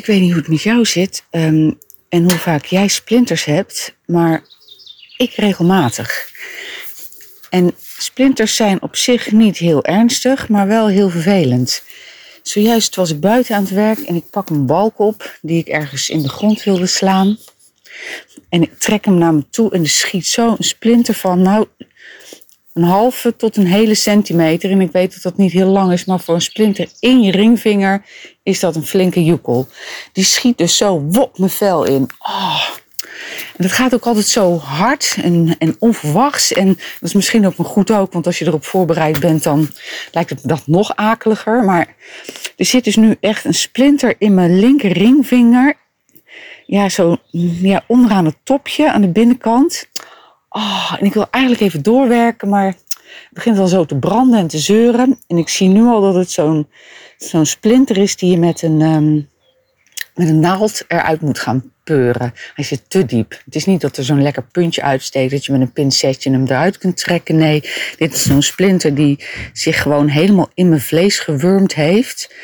ik weet niet hoe het met jou zit ehm, en hoe vaak jij splinters hebt, maar ik regelmatig. En splinters zijn op zich niet heel ernstig, maar wel heel vervelend. Zojuist was ik buiten aan het werk en ik pak een balk op die ik ergens in de grond wilde slaan. En ik trek hem naar me toe en er schiet zo een splinter van, nou, een halve tot een hele centimeter. En ik weet dat dat niet heel lang is, maar voor een splinter in je ringvinger is dat een flinke joekel. Die schiet dus zo wop mijn vel in. Oh. En dat gaat ook altijd zo hard en, en onverwachts. En dat is misschien ook een goed ook, want als je erop voorbereid bent, dan lijkt het dat nog akeliger. Maar er zit dus nu echt een splinter in mijn linker ringvinger. Ja, zo ja, onderaan het topje aan de binnenkant. Oh, en ik wil eigenlijk even doorwerken, maar het begint al zo te branden en te zeuren. En ik zie nu al dat het zo'n zo'n splinter is die je met een, um, met een naald eruit moet gaan peuren. Hij zit te diep. Het is niet dat er zo'n lekker puntje uitsteekt dat je met een pincetje hem eruit kunt trekken. Nee, dit is zo'n splinter die zich gewoon helemaal in mijn vlees gewurmd heeft.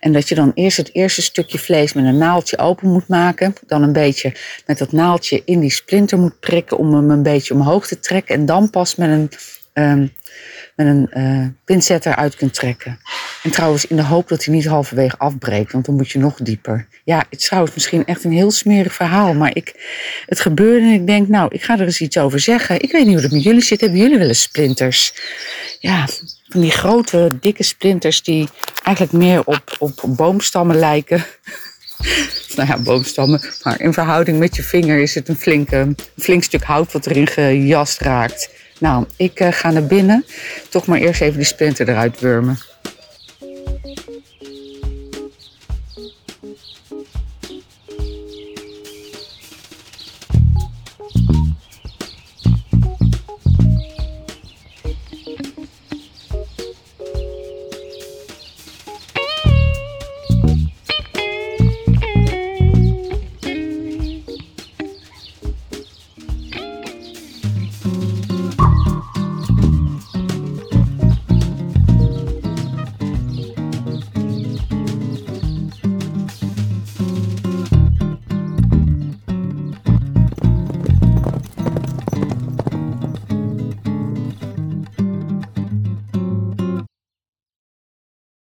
En dat je dan eerst het eerste stukje vlees met een naaldje open moet maken. Dan een beetje met dat naaldje in die splinter moet prikken om hem een beetje omhoog te trekken. En dan pas met een, um, met een uh, pincet eruit kunt trekken. En trouwens in de hoop dat hij niet halverwege afbreekt, want dan moet je nog dieper. Ja, het is trouwens misschien echt een heel smerig verhaal, maar ik, het gebeurde en ik denk, nou, ik ga er eens iets over zeggen. Ik weet niet hoe het met jullie zit. Hebben jullie wel eens splinters? Ja, van die grote, dikke splinters die eigenlijk meer op, op boomstammen lijken. nou ja, boomstammen. Maar in verhouding met je vinger is het een, flinke, een flink stuk hout wat erin gejast raakt. Nou, ik uh, ga naar binnen. Toch maar eerst even die splinter eruit wurmen.